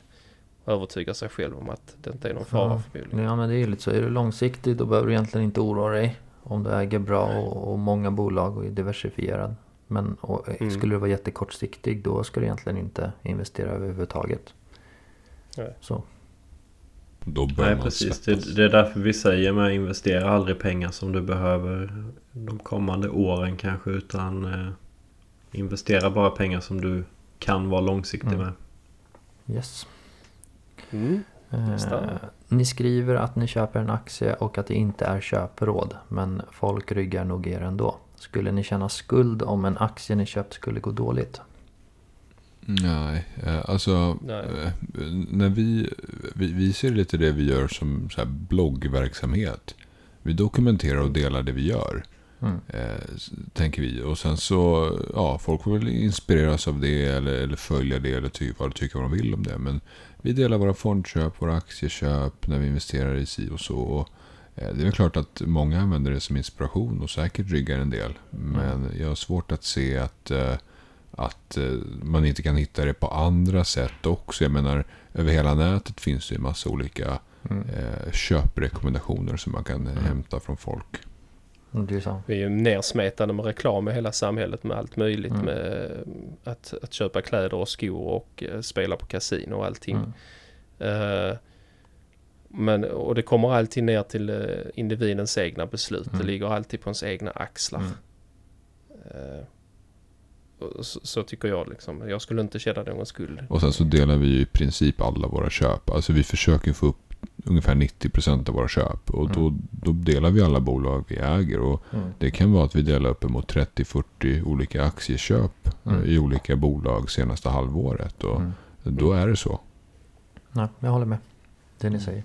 övertygar sig själv om att det inte är någon fara Ja. förmodligen. Ja men det är ju lite så. Är du långsiktig då behöver du egentligen inte oroa dig. Om du äger bra och, och många bolag och är diversifierad. Men och, eh, Mm. skulle du vara jättekortsiktig då ska du egentligen inte investera överhuvudtaget. Nej. Så. Då bör Nej man precis. Det, det är därför vi säger med investera aldrig pengar som du behöver de kommande åren kanske. Utan eh, investera bara pengar som du kan vara långsiktig Mm. med. Yes. Mm. Eh, ni skriver att ni köper en aktie och att det inte är köpråd. Men folk ryggar nog er ändå. Skulle ni känna skuld om en aktie ni köpt skulle gå dåligt? Nej, eh, alltså Nej. eh, när vi, vi, vi ser lite det vi gör som så bloggverksamhet. Vi dokumenterar och delar det vi gör. Mm. Eh, tänker vi. Och sen så, ja, folk får väl inspireras av det eller, eller följa det eller ty, vad de tycker vad de vill om det. Men vi delar våra fondköp, våra aktieköp när vi investerar i si och så. Och, eh, det är väl klart att många använder det som inspiration och säkert ryggar en del. Men jag har svårt att se att, eh, att eh, man inte kan hitta det på andra sätt också. Jag menar, över hela nätet finns det ju massa olika Mm. eh, köprekommendationer som man kan eh, Mm. hämta från folk. Mm, Det är så. Vi är ju nersmetade med reklam i hela samhället med allt möjligt. Mm. Med att, att köpa kläder och skor och spela på kasino och allting. Mm. Eh, men, och det kommer alltid ner till individens egna beslut. Mm. Det ligger alltid på ens egna axlar. Mm. Eh, så, så tycker jag liksom. Jag skulle inte känna någon skuld. Och sen så delar vi i princip alla våra köp. Alltså vi försöker få upp ungefär 90% av våra köp. Och då, Mm. då delar vi alla bolag vi äger. Och Mm. det kan vara att vi delar upp emot 30-40 olika aktieköp Mm. i olika bolag senaste halvåret. Och Mm. då är det så. Nej, jag håller med. Det Mm. ni säger.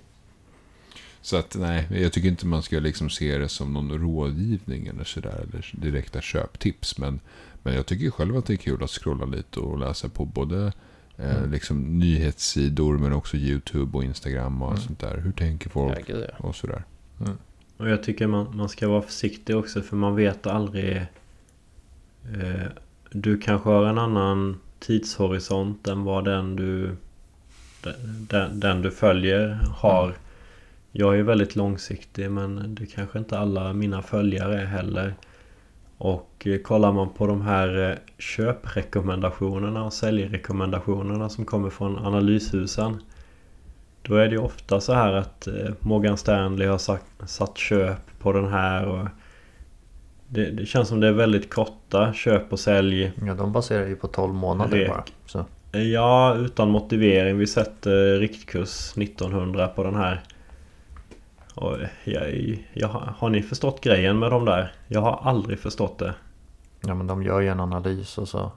Så att nej, jag tycker inte man ska liksom se det som någon rådgivning eller sådär. Eller direkta köptips. Men, men jag tycker själv att det är kul att scrolla lite och läsa på både eh, Mm. liksom nyhetssidor men också YouTube och Instagram och Mm. sånt där. Hur tänker Ja, folk gud, ja. och sådär. Och jag tycker man, man ska vara försiktig också för man vet aldrig eh, Du kanske har en annan tidshorisont än vad den du den, den du följer har. Jag är väldigt långsiktig men det kanske inte alla mina följare är heller. Och eh, kollar man på de här eh, köprekommendationerna och säljrekommendationerna som kommer från analyshusen. Då är det ofta så här att eh, Morgan Stanley har sagt, satt köp på den här och det, det känns som det är väldigt korta köp och sälj. Ja, de baserar ju på 12 månader Rek. bara. Så. Ja, utan motivering. Vi sätter riktkurs 1900 på den här. Och jag, jag, har ni förstått grejen med de där? Jag har aldrig förstått det. Ja, men de gör ju en analys och så.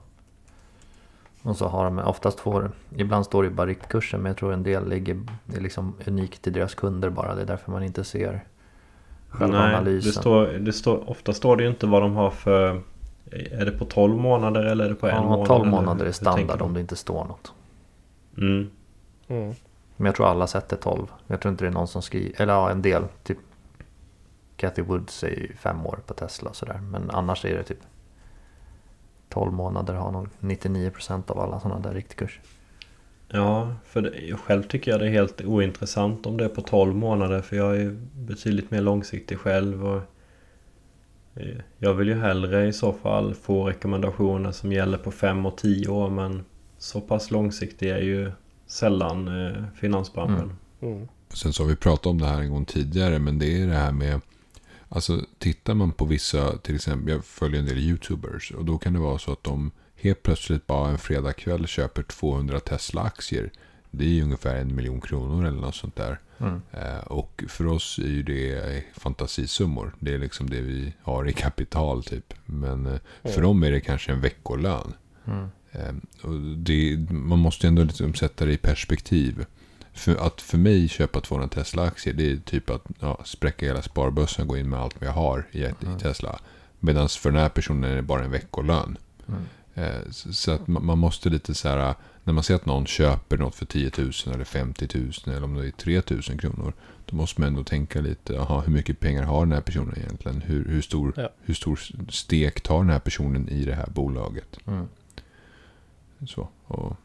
Och så har de oftast får, ibland står det ju bara riktkursen men jag tror en del ligger, det är liksom unikt till deras kunder bara. Det är därför man inte ser själva Nej, analysen. det står, det står, ofta står det ju inte vad de har för... Är det på 12 månader eller är det på en ja, månad? 12 eller månader är standard om det inte står något. Mm. Mm. Men jag tror alla sätter 12. Jag tror inte det är någon som skriver, eller ja en del. Typ Cathy Woods är ju fem år på Tesla och sådär. Men annars är det typ 12 månader har nog 99% av alla sådana där riktkurs. Ja, för det, själv tycker jag det är helt ointressant om det är på 12 månader för jag är betydligt mer långsiktig själv och eh, jag vill ju hellre i så fall få rekommendationer som gäller på 5 och 10 år men så pass långsiktig är ju sällan eh, finansbranschen. Mm. Mm. Sen så har vi pratat om det här en gång tidigare. Men det är det här med. Alltså tittar man på vissa. Till exempel. Jag följer en del YouTubers. Och då kan det vara så att de helt plötsligt bara en fredagkväll köper 200 Tesla-aktier. Det är ju ungefär en miljon kronor eller något sånt där. Mm. Eh, och för oss är ju det fantasisummor. Det är liksom det vi har i kapital typ. Men eh, för Mm. dem är det kanske en veckolön. Mm. Eh, och det, man måste ju ändå liksom sätta det i perspektiv. För att för mig köpa 200 Tesla-aktier det är typ att ja, spräcka hela sparbössan och gå in med allt jag har i, ett, Mm. i Tesla. Medan för den här personen är det bara en veckolön. Mm. Eh, så, så att man, man måste lite så här, när man ser att någon köper något för 10 000 eller 50 000 eller om det är 3 000 kronor. Då måste man ändå tänka lite, aha, hur mycket pengar har den här personen egentligen? Hur, hur, stor, Ja. hur stor stek tar den här personen i det här bolaget? Mm. Så. Och,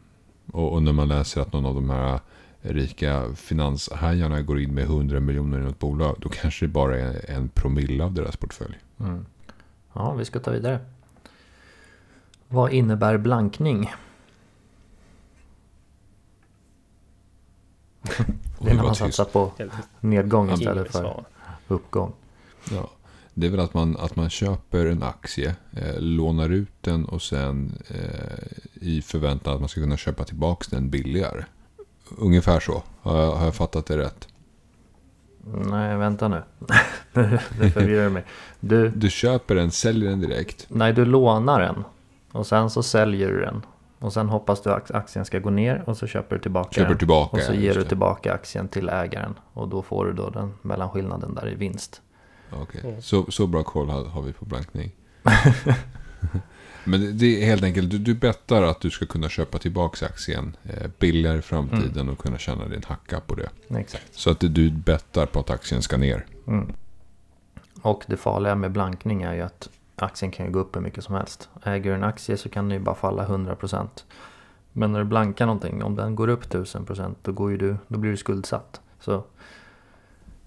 och, och när man läser att någon av de här rika finanshajarna går in med 100 miljoner i något bolag. Då kanske det bara är en promille av deras portfölj. Mm. Ja, vi ska ta vidare. Vad innebär blankning? Det är när man satsar på nedgång istället för uppgång. Ja, det är väl att man, att man köper en aktie, eh, lånar ut den och sen eh, i förväntan att man ska kunna köpa tillbaka den billigare. Ungefär så. Har jag, har jag fattat det rätt? Nej, vänta nu. det förvirrar mig. Du, Du köper den, säljer den direkt. nej, du lånar den. Och sen så säljer du den. Och sen hoppas du att aktien ska gå ner och så köper du tillbaka Köper den. tillbaka. Och så ger du tillbaka aktien till ägaren. Och då får du då den mellanskillnaden där i vinst. Okej. Mm. Så, så bra koll har, har vi på blankning. Men det- det är helt enkelt, du, du bettar att du ska kunna köpa tillbaka aktien eh, billigare i framtiden och kunna tjäna din hacka på det. Exakt. Så att du bettar på att aktien ska ner. Mm. Och det farliga med blankning är ju att aktien kan ju gå upp hur mycket som helst. Äger du en aktie så kan den ju bara falla 100%. Men när du blankar någonting, om den går upp 1000% då, går ju du, då blir du skuldsatt. Så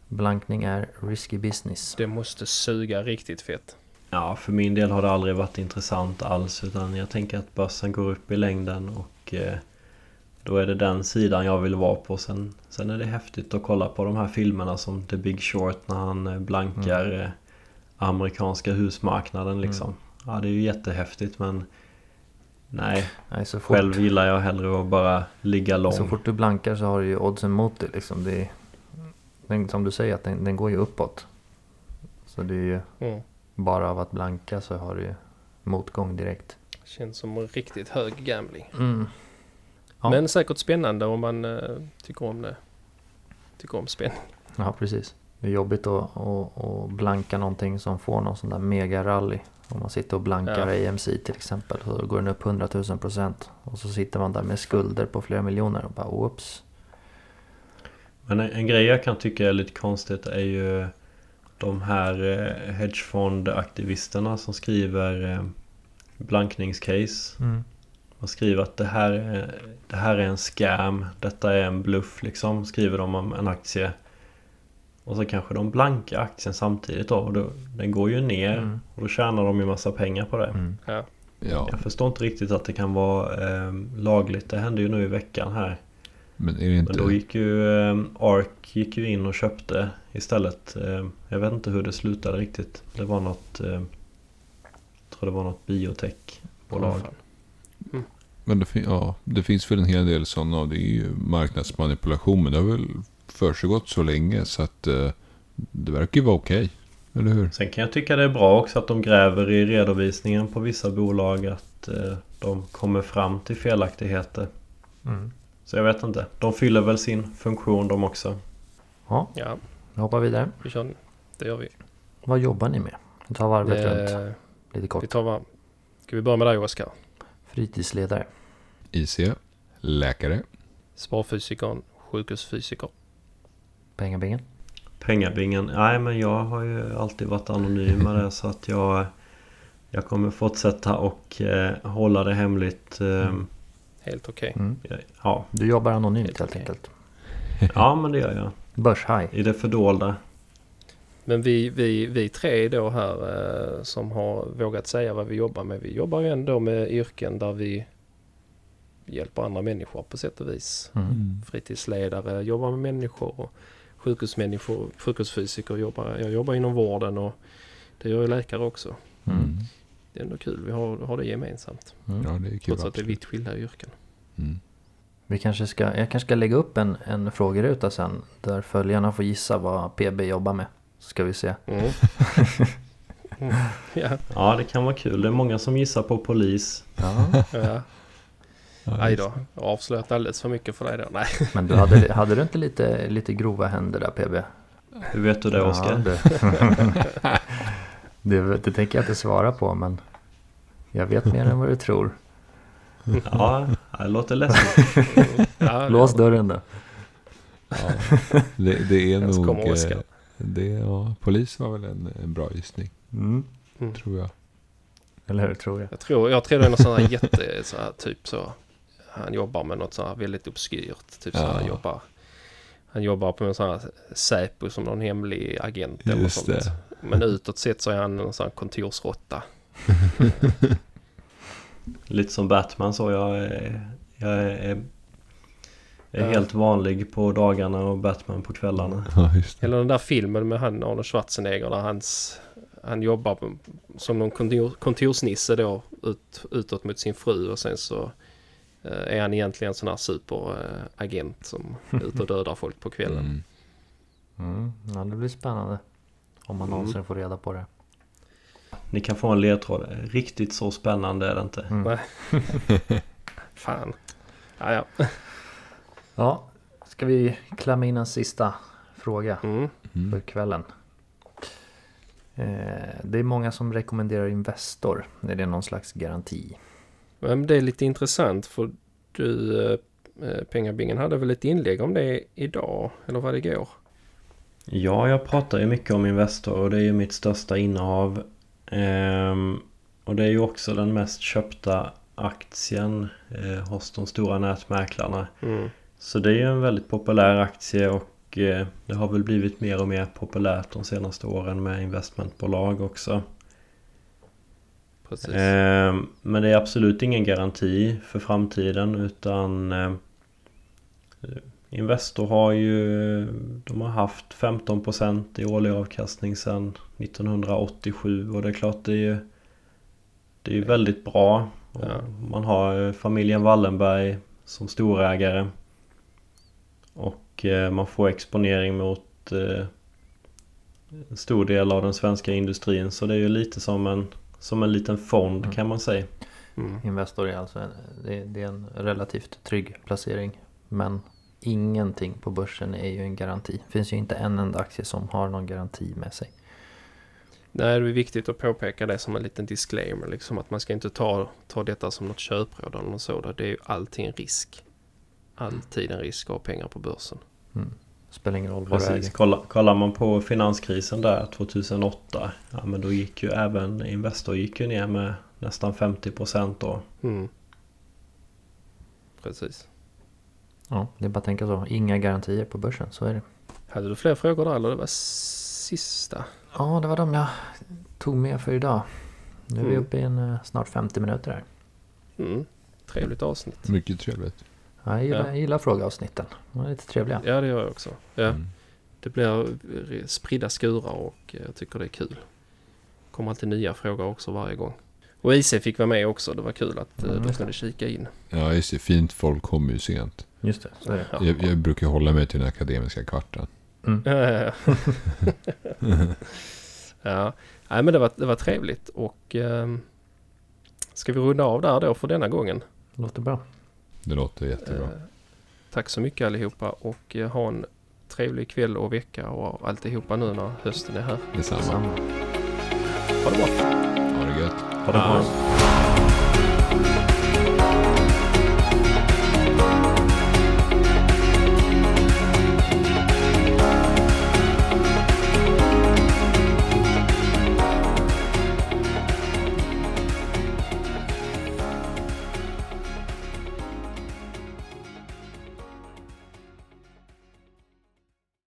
blankning är risky business. Det måste suga riktigt fett. Ja, för min del har det aldrig varit intressant alls. Utan jag tänker att börsen går upp i längden och eh, då är det den sidan jag vill vara på. Sen, sen är det häftigt att kolla på de här filmerna som The Big Short när han eh, blankar eh, amerikanska husmarknaden liksom. Ja, det är ju jättehäftigt men nej, Nej, så, fort, själv gillar jag hellre att bara ligga lång. så fort du blankar så har du ju oddsen mot dig. Liksom. Det är, den, som du säger, att den, den går ju uppåt. Så det är ju Mm. bara av att blanka så har du ju motgång direkt. Känns som en riktigt hög gambling. Mm. Ja. Men säkert spännande om man eh, tycker om det. Tycker om spänning. Ja, precis. Det är jobbigt att, att, att blanka någonting som får någon sån där mega-rally. Om man sitter och blankar Ja. AMC till exempel. Så går den upp 100 000 procent. Och så sitter man där med skulder på flera miljoner och bara oops. Men en, en grej jag kan tycka är lite konstigt är ju de här eh, hedgefondaktivisterna som skriver eh, blankningscase. Man skriver att det här, är, det här är en scam, detta är en bluff liksom, skriver de om en aktie. Och så kanske de blankar aktien samtidigt då. Och då den går ju ner Mm. och då tjänar de ju massa pengar på det. Mm. Ja. Ja, Jag förstår inte riktigt att det kan vara eh, lagligt. Det hände ju nu i veckan här. Men är det inte... Men då gick ju eh, ARK gick ju in och köpte istället. Eh, jag vet inte hur det slutade riktigt. Det var något... Eh, jag tror det var något biotechbolag. fan. Men det, fin- ja, det finns väl en hel del sådana. Det är ju marknadsmanipulation. Men det har väl försiggått så länge så att eh, det verkar ju vara okej. Eller hur? Sen kan jag tycka det är bra också att de gräver i redovisningen på vissa bolag att eh, de kommer fram till felaktigheter. Mm. Så jag vet inte. De fyller väl sin funktion de också. Ja, Ja, vi hoppar vidare. vi kör. Det gör vi. Vad jobbar ni med? Vi tar varvet runt Eh, lite vi kort. tar varm. Ska vi börja med dig Oskar? Fritidsledare. IC, läkare, Sparfysikern, sjukhusfysiker. Pengabingen. Pengabingen. Nej men jag har ju alltid varit anonym med det så att jag... Jag kommer fortsätta och eh, hålla det hemligt. Eh, Helt okej. Mm. Ja. Du jobbar anonymt Helt helt okej. enkelt. ja men det gör jag. Börshaj. I det fördolda. Men vi, vi, vi tre då här eh, som har vågat säga vad vi jobbar med. Vi jobbar ju ändå med yrken där vi hjälper andra människor på sätt och vis. Mm. Fritidsledare jobbar med människor och sjukhusmänniskor, sjukhusfysiker jobbar. Jag jobbar inom vården och det gör ju läkare också. Mm. Det är ändå kul. Vi har, har det gemensamt. Mm. Ja, det är kul. Trots att det är vitt skilda yrken. Mm. Vi kanske ska, jag kanske ska lägga upp en, en frågeruta sen där följarna får gissa vad PB jobbar med. Så ska vi se. Mm. Mm. Ja, Ja det kan vara kul. Det är många som gissar på polis. Ja. ja. Ja, Aj då. Jag avslöjat alldeles för mycket för dig då. Nej. Men du hade, hade du inte lite, lite grova händer där PB? Hur vet du det Oskar? det, det, det tänker jag inte svara på men jag vet mer än vad du tror. Ja, det låter läskigt. Ja, Lås dörren då. Ja, det, det är så nog... eh, Det, ja, polis var väl en, en bra gissning, Mm. Mm. tror jag. Eller hur tror jag. Jag tror, jag tror det är någon sån här jätte, så här, typ så han jobbar med något så här väldigt obskyrt. Typ så Ja. här, han jobbar han jobbar på en sån här Säpo som någon hemlig agent eller Just sånt. det. Men utåt sett så är han en sån här kontorsråtta. Lite som Batman så jag är, jag är, är Ja. helt vanlig på dagarna och Batman på kvällarna. Ja, just det. Eller den där filmen med han Arnold Schwarzenegger där hans, han jobbar som någon kontor, kontorsnisse då ut, utåt mot sin fru och sen så eh, är han egentligen en sån här superagent som är ute och dödar folk på kvällen. Mm. Mm, ja, det blir spännande. Om man Mm. någonsin får reda på det. Ni kan få en ledtråd. Riktigt så spännande är det inte. Mm. Nej. Fan. Ja, ja. Ja, ska vi klämma in en sista fråga Mm. för Mm. kvällen? Eh, det är många som rekommenderar Investor. Är det någon slags garanti? Men det är lite intressant för du, eh, Pengabingen hade väl ett inlägg om det idag, eller var det igår? Ja, jag pratar ju mycket om Investor och det är ju mitt största innehav. Ehm, och det är ju också den mest köpta aktien eh, hos de stora nätmäklarna. Mm. Så det är ju en väldigt populär aktie och eh, det har väl blivit mer och mer populärt de senaste åren med investmentbolag också. Precis. Ehm, Men det är absolut ingen garanti för framtiden utan eh, Investor har ju De har haft 15% i årlig avkastning sedan 1987 och det är klart det är ju Det är ju väldigt bra. Ja. Man har eh, familjen Wallenberg som storägare. Och eh, man får exponering mot eh, en stor del av den svenska industrin så det är ju lite som en som en liten fond Mm. kan man säga. Mm. Investor är alltså en, det är en relativt trygg placering. Men ingenting på börsen är ju en garanti. Det finns ju inte en enda aktie som har någon garanti med sig. Nej, det är viktigt att påpeka det som en liten disclaimer. Liksom att man ska inte ta, ta detta som något köpråd eller något sådant. Det är ju alltid en risk. Alltid en risk att ha pengar på börsen. Spelar ingen roll vad Precis. Kolla, kollar man på finanskrisen där 2008. Ja men då gick ju även Investor gick ju ner med nästan 50% då. Mm. Precis. Ja, det är bara att tänka så. Inga garantier på börsen, så är det. Hade du fler frågor där eller det var sista? Ja, det var de jag tog med för idag. Nu är vi Mm. uppe i en, eh, snart 50 minuter här. Mm. Trevligt avsnitt. Mycket trevligt. Ja, jag gillar, Ja. jag gillar frågeavsnitten. De är lite trevliga. Ja, det gör jag också. Ja. Mm. Det blir eh, spridda skurar och eh, jag tycker det är kul. kommer alltid nya frågor också varje gång. Och IC fick vara med också. Det var kul att Mm, de kunde kika in. Ja, det. Fint folk kommer ju sent. Just det, så är det. Ja. Jag, jag brukar hålla mig till den akademiska kvarten. Mm. Ja, ja. Nej, men det var, det var trevligt och ehm, ska vi runda av där då för denna gången? Låter bra. Det låter jättebra. Eh, tack så mycket allihopa och eh, ha en trevlig kväll och vecka och alltihopa nu när hösten är här. Detsamma. Samma. Ha det bra! Ha det gött. Ha det bra.